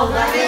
好多